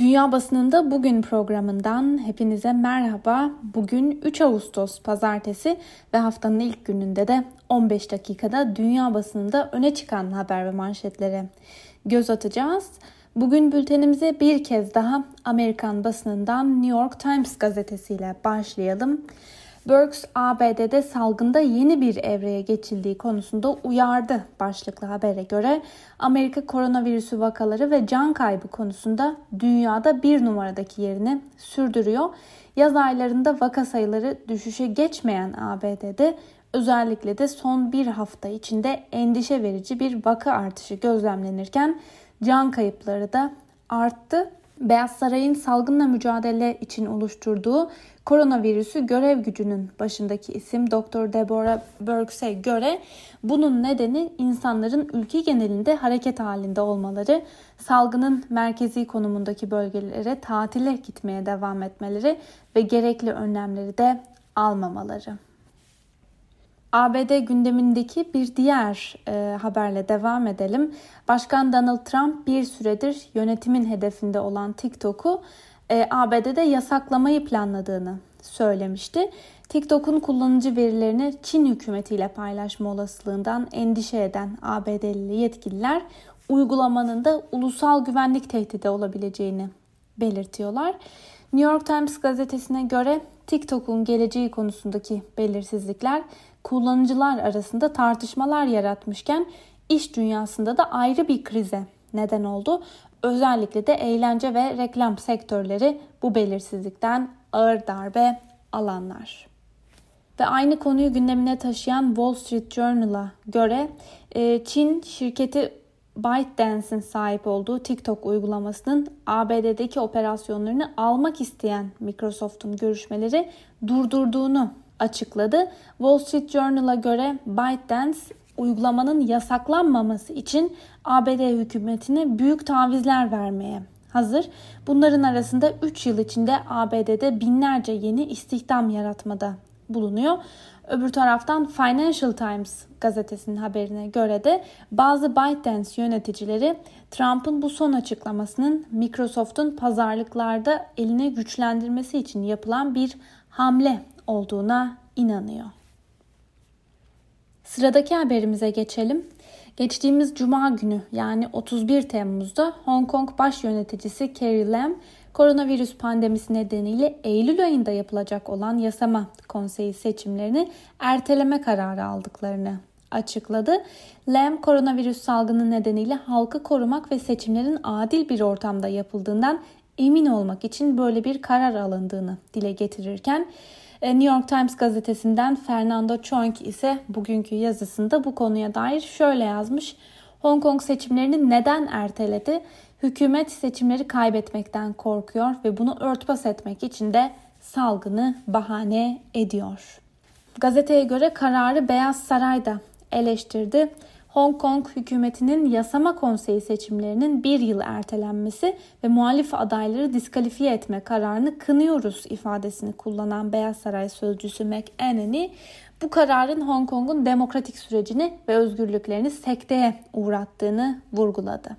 Dünya Basınında Bugün programından hepinize merhaba. Bugün 3 Ağustos pazartesi ve haftanın ilk gününde de 15 dakikada dünya basınında öne çıkan haber ve manşetlere göz atacağız. Bugün bültenimize bir kez daha Amerikan basınından New York Times gazetesiyle başlayalım. Burks ABD'de salgında yeni bir evreye geçildiği konusunda uyardı başlıklı habere göre Amerika koronavirüsü vakaları ve can kaybı konusunda dünyada bir numaradaki yerini sürdürüyor. Yaz aylarında vaka sayıları düşüşe geçmeyen ABD'de özellikle de son bir hafta içinde endişe verici bir vaka artışı gözlemlenirken can kayıpları da arttı. Beyaz Saray'ın salgınla mücadele için oluşturduğu koronavirüsü görev gücünün başındaki isim Dr. Deborah Birx'e göre bunun nedeni insanların ülke genelinde hareket halinde olmaları, salgının merkezi konumundaki bölgelere tatile gitmeye devam etmeleri ve gerekli önlemleri de almamaları. ABD gündemindeki bir diğer e, haberle devam edelim. Başkan Donald Trump bir süredir yönetimin hedefinde olan TikTok'u e, ABD'de yasaklamayı planladığını söylemişti. TikTok'un kullanıcı verilerini Çin hükümetiyle paylaşma olasılığından endişe eden ABD'li yetkililer uygulamanın da ulusal güvenlik tehdidi olabileceğini belirtiyorlar. New York Times gazetesine göre TikTok'un geleceği konusundaki belirsizlikler kullanıcılar arasında tartışmalar yaratmışken iş dünyasında da ayrı bir krize neden oldu. Özellikle de eğlence ve reklam sektörleri bu belirsizlikten ağır darbe alanlar. Ve aynı konuyu gündemine taşıyan Wall Street Journal'a göre e, Çin şirketi ByteDance'in sahip olduğu TikTok uygulamasının ABD'deki operasyonlarını almak isteyen Microsoft'un görüşmeleri durdurduğunu açıkladı. Wall Street Journal'a göre ByteDance uygulamanın yasaklanmaması için ABD hükümetine büyük tavizler vermeye hazır. Bunların arasında 3 yıl içinde ABD'de binlerce yeni istihdam yaratmada bulunuyor. Öbür taraftan Financial Times gazetesinin haberine göre de bazı ByteDance yöneticileri Trump'ın bu son açıklamasının Microsoft'un pazarlıklarda elini güçlendirmesi için yapılan bir hamle olduğuna inanıyor. Sıradaki haberimize geçelim. Geçtiğimiz cuma günü yani 31 Temmuz'da Hong Kong baş yöneticisi Carrie Lam koronavirüs pandemisi nedeniyle Eylül ayında yapılacak olan yasama konseyi seçimlerini erteleme kararı aldıklarını açıkladı. Lam koronavirüs salgını nedeniyle halkı korumak ve seçimlerin adil bir ortamda yapıldığından emin olmak için böyle bir karar alındığını dile getirirken e, New York Times gazetesinden Fernando Chong ise bugünkü yazısında bu konuya dair şöyle yazmış. Hong Kong seçimlerini neden erteledi? Hükümet seçimleri kaybetmekten korkuyor ve bunu örtbas etmek için de salgını bahane ediyor. Gazeteye göre kararı Beyaz Saray'da eleştirdi. Hong Kong hükümetinin yasama konseyi seçimlerinin bir yıl ertelenmesi ve muhalif adayları diskalifiye etme kararını kınıyoruz ifadesini kullanan Beyaz Saray sözcüsü McAnany bu kararın Hong Kong'un demokratik sürecini ve özgürlüklerini sekteye uğrattığını vurguladı.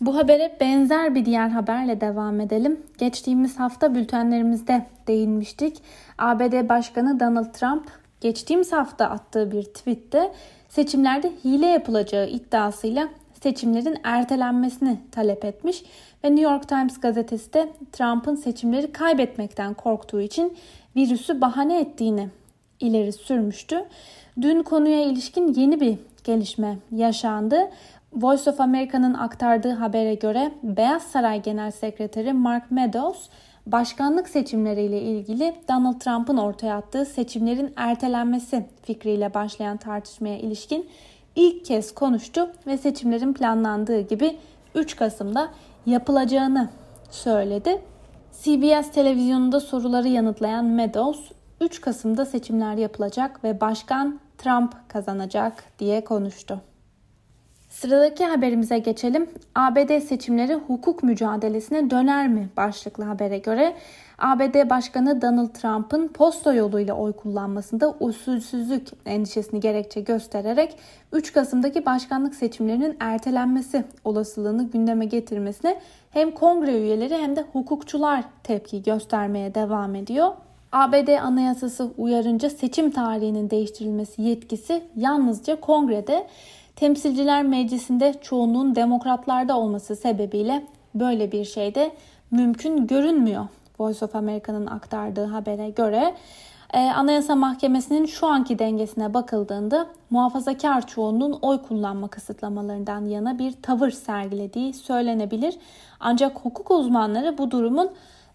Bu habere benzer bir diğer haberle devam edelim. Geçtiğimiz hafta bültenlerimizde değinmiştik. ABD Başkanı Donald Trump geçtiğimiz hafta attığı bir tweette seçimlerde hile yapılacağı iddiasıyla seçimlerin ertelenmesini talep etmiş ve New York Times gazetesi de Trump'ın seçimleri kaybetmekten korktuğu için virüsü bahane ettiğini ileri sürmüştü. Dün konuya ilişkin yeni bir gelişme yaşandı. Voice of America'nın aktardığı habere göre Beyaz Saray Genel Sekreteri Mark Meadows başkanlık seçimleriyle ilgili Donald Trump'ın ortaya attığı seçimlerin ertelenmesi fikriyle başlayan tartışmaya ilişkin ilk kez konuştu ve seçimlerin planlandığı gibi 3 Kasım'da yapılacağını söyledi. CBS televizyonunda soruları yanıtlayan Meadows 3 Kasım'da seçimler yapılacak ve başkan Trump kazanacak diye konuştu. Sıradaki haberimize geçelim. ABD seçimleri hukuk mücadelesine döner mi başlıklı habere göre ABD Başkanı Donald Trump'ın posta yoluyla oy kullanmasında usulsüzlük endişesini gerekçe göstererek 3 Kasım'daki başkanlık seçimlerinin ertelenmesi olasılığını gündeme getirmesine hem kongre üyeleri hem de hukukçular tepki göstermeye devam ediyor. ABD Anayasası uyarınca seçim tarihinin değiştirilmesi yetkisi yalnızca kongrede Temsilciler Meclisi'nde çoğunluğun demokratlarda olması sebebiyle böyle bir şey de mümkün görünmüyor. Voice of America'nın aktardığı habere göre e, Anayasa Mahkemesi'nin şu anki dengesine bakıldığında muhafazakar çoğunluğun oy kullanma kısıtlamalarından yana bir tavır sergilediği söylenebilir. Ancak hukuk uzmanları bu durumun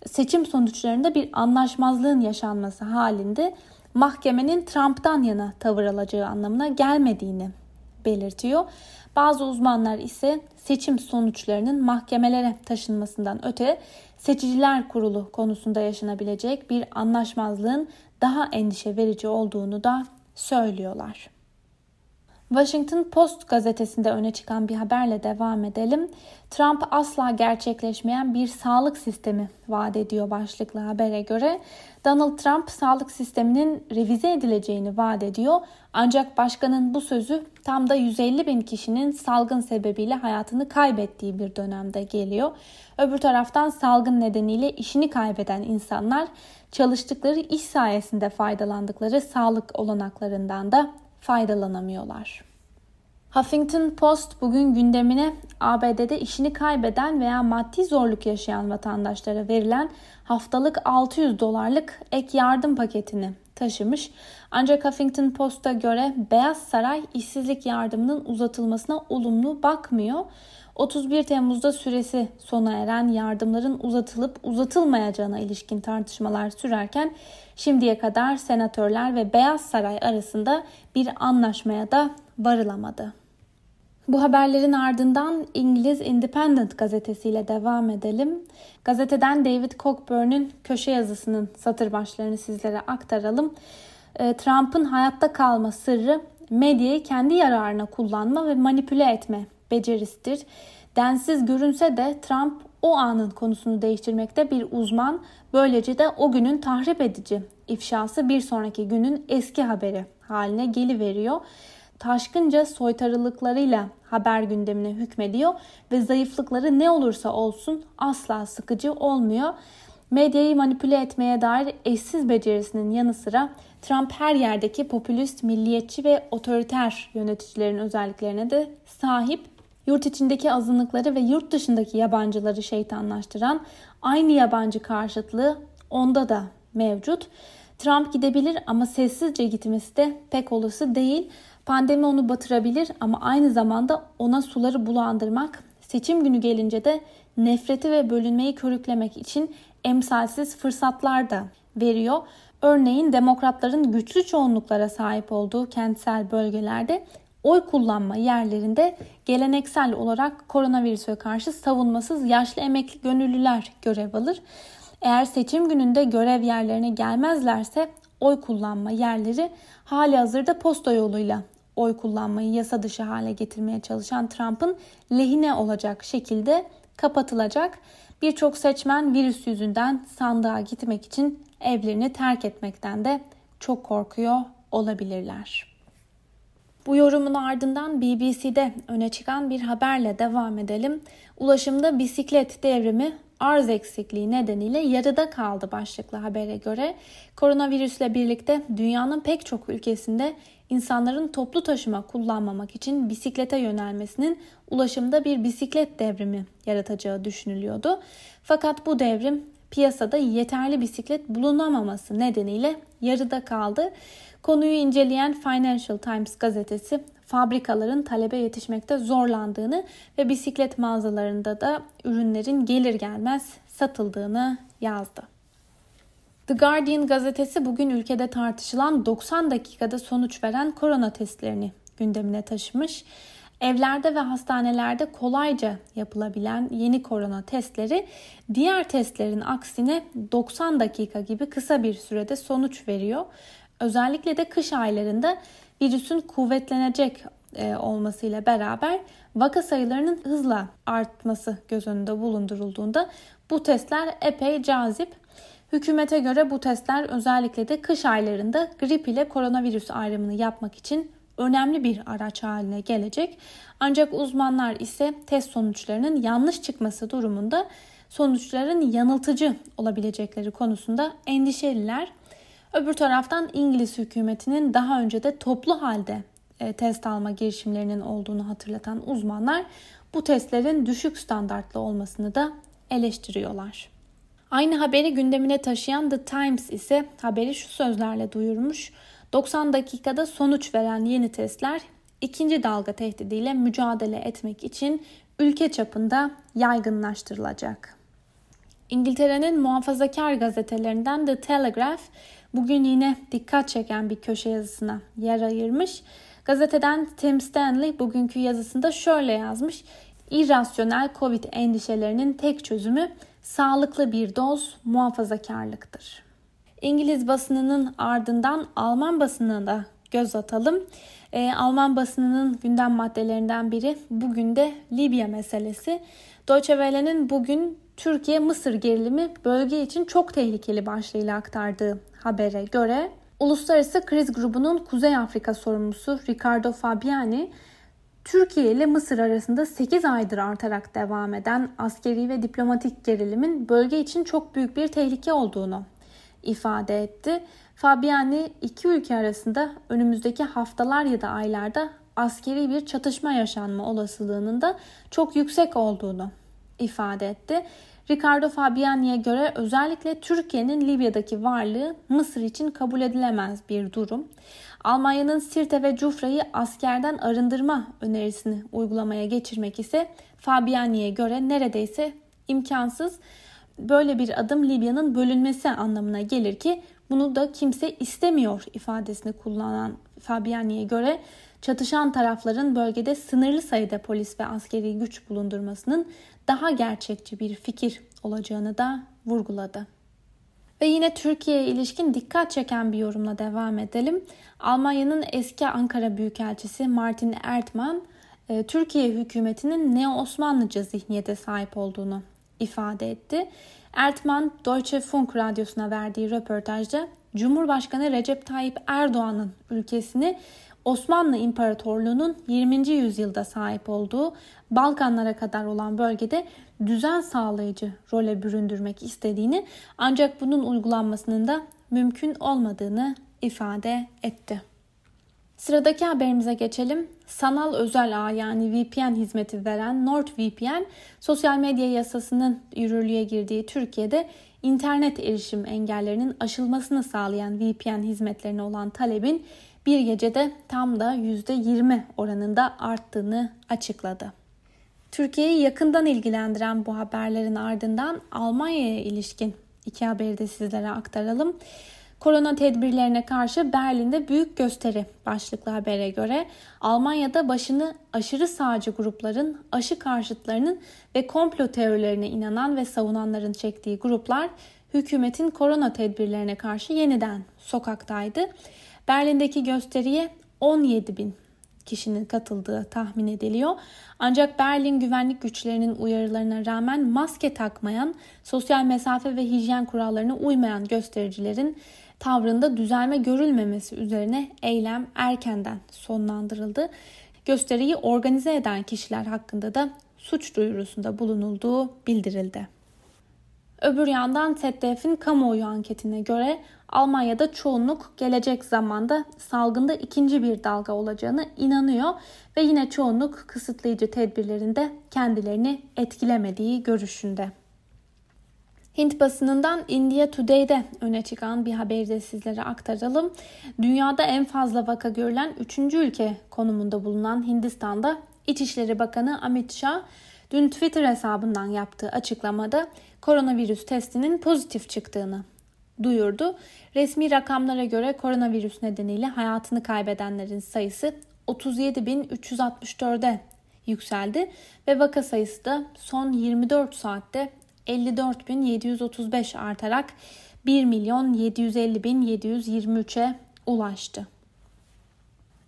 seçim sonuçlarında bir anlaşmazlığın yaşanması halinde mahkemenin Trump'tan yana tavır alacağı anlamına gelmediğini belirtiyor. Bazı uzmanlar ise seçim sonuçlarının mahkemelere taşınmasından öte seçiciler kurulu konusunda yaşanabilecek bir anlaşmazlığın daha endişe verici olduğunu da söylüyorlar. Washington Post gazetesinde öne çıkan bir haberle devam edelim. Trump asla gerçekleşmeyen bir sağlık sistemi vaat ediyor başlıklı habere göre. Donald Trump sağlık sisteminin revize edileceğini vaat ediyor. Ancak başkanın bu sözü tam da 150 bin kişinin salgın sebebiyle hayatını kaybettiği bir dönemde geliyor. Öbür taraftan salgın nedeniyle işini kaybeden insanlar çalıştıkları iş sayesinde faydalandıkları sağlık olanaklarından da faydalanamıyorlar. Huffington Post bugün gündemine ABD'de işini kaybeden veya maddi zorluk yaşayan vatandaşlara verilen haftalık 600 dolarlık ek yardım paketini taşımış. Ancak Huffington Post'a göre Beyaz Saray işsizlik yardımının uzatılmasına olumlu bakmıyor. 31 Temmuz'da süresi sona eren yardımların uzatılıp uzatılmayacağına ilişkin tartışmalar sürerken şimdiye kadar senatörler ve Beyaz Saray arasında bir anlaşmaya da varılamadı. Bu haberlerin ardından İngiliz Independent gazetesiyle devam edelim. Gazeteden David Cockburn'un köşe yazısının satır başlarını sizlere aktaralım. Ee, Trump'ın hayatta kalma sırrı medyayı kendi yararına kullanma ve manipüle etme becerisidir. Densiz görünse de Trump o anın konusunu değiştirmekte bir uzman. Böylece de o günün tahrip edici ifşası bir sonraki günün eski haberi haline geliveriyor. Taşkınca soytarılıklarıyla haber gündemine hükmediyor ve zayıflıkları ne olursa olsun asla sıkıcı olmuyor. Medyayı manipüle etmeye dair eşsiz becerisinin yanı sıra Trump her yerdeki popülist, milliyetçi ve otoriter yöneticilerin özelliklerine de sahip yurt içindeki azınlıkları ve yurt dışındaki yabancıları şeytanlaştıran aynı yabancı karşıtlığı onda da mevcut. Trump gidebilir ama sessizce gitmesi de pek olası değil. Pandemi onu batırabilir ama aynı zamanda ona suları bulandırmak, seçim günü gelince de nefreti ve bölünmeyi körüklemek için emsalsiz fırsatlar da veriyor. Örneğin demokratların güçlü çoğunluklara sahip olduğu kentsel bölgelerde oy kullanma yerlerinde geleneksel olarak koronavirüse karşı savunmasız yaşlı emekli gönüllüler görev alır. Eğer seçim gününde görev yerlerine gelmezlerse oy kullanma yerleri hali hazırda posta yoluyla oy kullanmayı yasa dışı hale getirmeye çalışan Trump'ın lehine olacak şekilde kapatılacak. Birçok seçmen virüs yüzünden sandığa gitmek için evlerini terk etmekten de çok korkuyor olabilirler. Bu yorumun ardından BBC'de öne çıkan bir haberle devam edelim. Ulaşımda bisiklet devrimi arz eksikliği nedeniyle yarıda kaldı başlıklı habere göre. Koronavirüsle birlikte dünyanın pek çok ülkesinde insanların toplu taşıma kullanmamak için bisiklete yönelmesinin ulaşımda bir bisiklet devrimi yaratacağı düşünülüyordu. Fakat bu devrim piyasada yeterli bisiklet bulunamaması nedeniyle yarıda kaldı. Konuyu inceleyen Financial Times gazetesi fabrikaların talebe yetişmekte zorlandığını ve bisiklet mağazalarında da ürünlerin gelir gelmez satıldığını yazdı. The Guardian gazetesi bugün ülkede tartışılan 90 dakikada sonuç veren korona testlerini gündemine taşımış. Evlerde ve hastanelerde kolayca yapılabilen yeni korona testleri diğer testlerin aksine 90 dakika gibi kısa bir sürede sonuç veriyor. Özellikle de kış aylarında virüsün kuvvetlenecek e, olmasıyla beraber vaka sayılarının hızla artması göz önünde bulundurulduğunda bu testler epey cazip. Hükümete göre bu testler özellikle de kış aylarında grip ile koronavirüs ayrımını yapmak için önemli bir araç haline gelecek. Ancak uzmanlar ise test sonuçlarının yanlış çıkması durumunda sonuçların yanıltıcı olabilecekleri konusunda endişeliler. Öbür taraftan İngiliz hükümetinin daha önce de toplu halde e, test alma girişimlerinin olduğunu hatırlatan uzmanlar bu testlerin düşük standartlı olmasını da eleştiriyorlar. Aynı haberi gündemine taşıyan The Times ise haberi şu sözlerle duyurmuş. 90 dakikada sonuç veren yeni testler ikinci dalga tehdidiyle mücadele etmek için ülke çapında yaygınlaştırılacak. İngiltere'nin muhafazakar gazetelerinden The Telegraph bugün yine dikkat çeken bir köşe yazısına yer ayırmış. Gazeteden Tim Stanley bugünkü yazısında şöyle yazmış. İrrasyonel Covid endişelerinin tek çözümü sağlıklı bir doz muhafazakarlıktır. İngiliz basınının ardından Alman basınına da göz atalım. E, Alman basınının gündem maddelerinden biri bugün de Libya meselesi. Deutsche Welle'nin bugün Türkiye-Mısır gerilimi bölge için çok tehlikeli başlığıyla aktardığı habere göre Uluslararası Kriz Grubu'nun Kuzey Afrika sorumlusu Ricardo Fabiani, Türkiye ile Mısır arasında 8 aydır artarak devam eden askeri ve diplomatik gerilimin bölge için çok büyük bir tehlike olduğunu ifade etti. Fabiani iki ülke arasında önümüzdeki haftalar ya da aylarda askeri bir çatışma yaşanma olasılığının da çok yüksek olduğunu ifade etti. Ricardo Fabiani'ye göre özellikle Türkiye'nin Libya'daki varlığı Mısır için kabul edilemez bir durum. Almanya'nın Sirte ve Cufra'yı askerden arındırma önerisini uygulamaya geçirmek ise Fabiani'ye göre neredeyse imkansız. Böyle bir adım Libya'nın bölünmesi anlamına gelir ki bunu da kimse istemiyor ifadesini kullanan Fabiani'ye göre çatışan tarafların bölgede sınırlı sayıda polis ve askeri güç bulundurmasının daha gerçekçi bir fikir olacağını da vurguladı. Ve yine Türkiye'ye ilişkin dikkat çeken bir yorumla devam edelim. Almanya'nın eski Ankara Büyükelçisi Martin Erdmann, e, Türkiye hükümetinin neo-Osmanlıca zihniyete sahip olduğunu ifade etti. Erdmann, Deutsche Funk radyosuna verdiği röportajda Cumhurbaşkanı Recep Tayyip Erdoğan'ın ülkesini Osmanlı İmparatorluğu'nun 20. yüzyılda sahip olduğu Balkanlara kadar olan bölgede düzen sağlayıcı role büründürmek istediğini ancak bunun uygulanmasının da mümkün olmadığını ifade etti. Sıradaki haberimize geçelim. Sanal özel ağ yani VPN hizmeti veren NordVPN, sosyal medya yasasının yürürlüğe girdiği Türkiye'de internet erişim engellerinin aşılmasını sağlayan VPN hizmetlerine olan talebin bir gecede tam da %20 oranında arttığını açıkladı. Türkiye'yi yakından ilgilendiren bu haberlerin ardından Almanya'ya ilişkin iki haberi de sizlere aktaralım. Korona tedbirlerine karşı Berlin'de büyük gösteri başlıklı habere göre Almanya'da başını aşırı sağcı grupların, aşı karşıtlarının ve komplo teorilerine inanan ve savunanların çektiği gruplar hükümetin korona tedbirlerine karşı yeniden sokaktaydı. Berlin'deki gösteriye 17 bin kişinin katıldığı tahmin ediliyor. Ancak Berlin güvenlik güçlerinin uyarılarına rağmen maske takmayan, sosyal mesafe ve hijyen kurallarına uymayan göstericilerin tavrında düzelme görülmemesi üzerine eylem erkenden sonlandırıldı. Gösteriyi organize eden kişiler hakkında da suç duyurusunda bulunulduğu bildirildi. Öbür yandan ZDF'in kamuoyu anketine göre Almanya'da çoğunluk gelecek zamanda salgında ikinci bir dalga olacağını inanıyor ve yine çoğunluk kısıtlayıcı tedbirlerinde kendilerini etkilemediği görüşünde. Hint basınından India Today'de öne çıkan bir haberi de sizlere aktaralım. Dünyada en fazla vaka görülen 3. ülke konumunda bulunan Hindistan'da İçişleri Bakanı Amit Shah dün Twitter hesabından yaptığı açıklamada koronavirüs testinin pozitif çıktığını duyurdu. Resmi rakamlara göre koronavirüs nedeniyle hayatını kaybedenlerin sayısı 37.364'e yükseldi ve vaka sayısı da son 24 saatte 54.735 artarak 1 milyon 750.723'e ulaştı.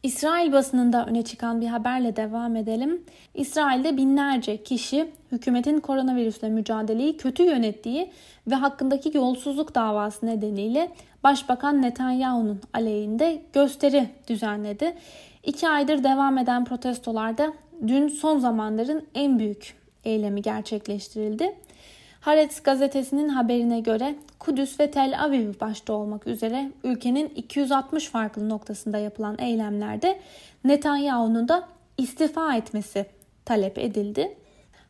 İsrail basınında öne çıkan bir haberle devam edelim. İsrail'de binlerce kişi hükümetin koronavirüsle mücadeleyi kötü yönettiği ve hakkındaki yolsuzluk davası nedeniyle Başbakan Netanyahu'nun aleyhinde gösteri düzenledi. İki aydır devam eden protestolarda dün son zamanların en büyük eylemi gerçekleştirildi. Haaretz gazetesinin haberine göre Kudüs ve Tel Aviv başta olmak üzere ülkenin 260 farklı noktasında yapılan eylemlerde Netanyahu'nun da istifa etmesi talep edildi.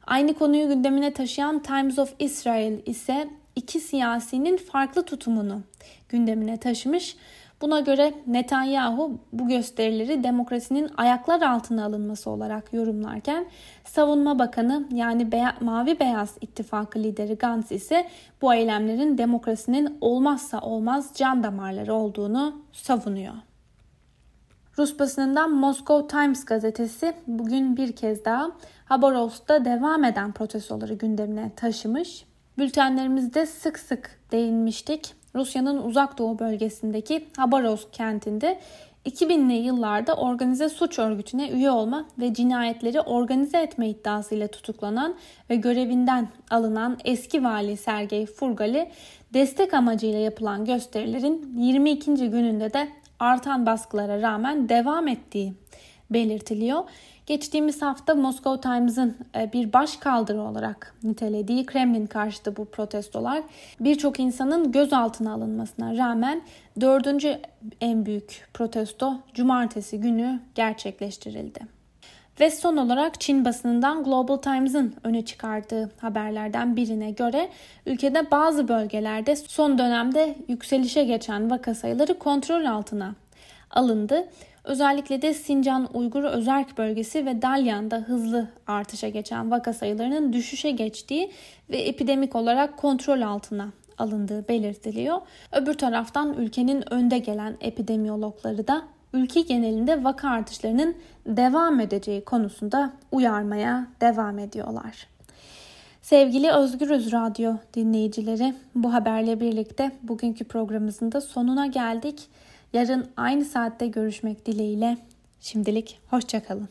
Aynı konuyu gündemine taşıyan Times of Israel ise iki siyasinin farklı tutumunu gündemine taşımış. Buna göre Netanyahu bu gösterileri demokrasinin ayaklar altına alınması olarak yorumlarken Savunma Bakanı yani Beya Mavi Beyaz İttifakı lideri Gantz ise bu eylemlerin demokrasinin olmazsa olmaz can damarları olduğunu savunuyor. Rus basınından Moscow Times gazetesi bugün bir kez daha Habarovsk'ta devam eden protestoları gündemine taşımış. Bültenlerimizde sık sık değinmiştik. Rusya'nın uzak doğu bölgesindeki Habarovsk kentinde 2000'li yıllarda organize suç örgütüne üye olma ve cinayetleri organize etme iddiasıyla tutuklanan ve görevinden alınan eski vali Sergey Furgali destek amacıyla yapılan gösterilerin 22. gününde de artan baskılara rağmen devam ettiği belirtiliyor. Geçtiğimiz hafta Moscow Times'ın e, bir baş kaldırı olarak nitelediği Kremlin karşıtı bu protestolar birçok insanın gözaltına alınmasına rağmen dördüncü en büyük protesto cumartesi günü gerçekleştirildi. Ve son olarak Çin basınından Global Times'ın öne çıkardığı haberlerden birine göre ülkede bazı bölgelerde son dönemde yükselişe geçen vaka sayıları kontrol altına alındı. Özellikle de Sincan Uygur Özerk bölgesi ve Dalyan'da hızlı artışa geçen vaka sayılarının düşüşe geçtiği ve epidemik olarak kontrol altına alındığı belirtiliyor. Öbür taraftan ülkenin önde gelen epidemiyologları da ülke genelinde vaka artışlarının devam edeceği konusunda uyarmaya devam ediyorlar. Sevgili Özgürüz Radyo dinleyicileri, bu haberle birlikte bugünkü programımızın da sonuna geldik. Yarın aynı saatte görüşmek dileğiyle. Şimdilik hoşçakalın.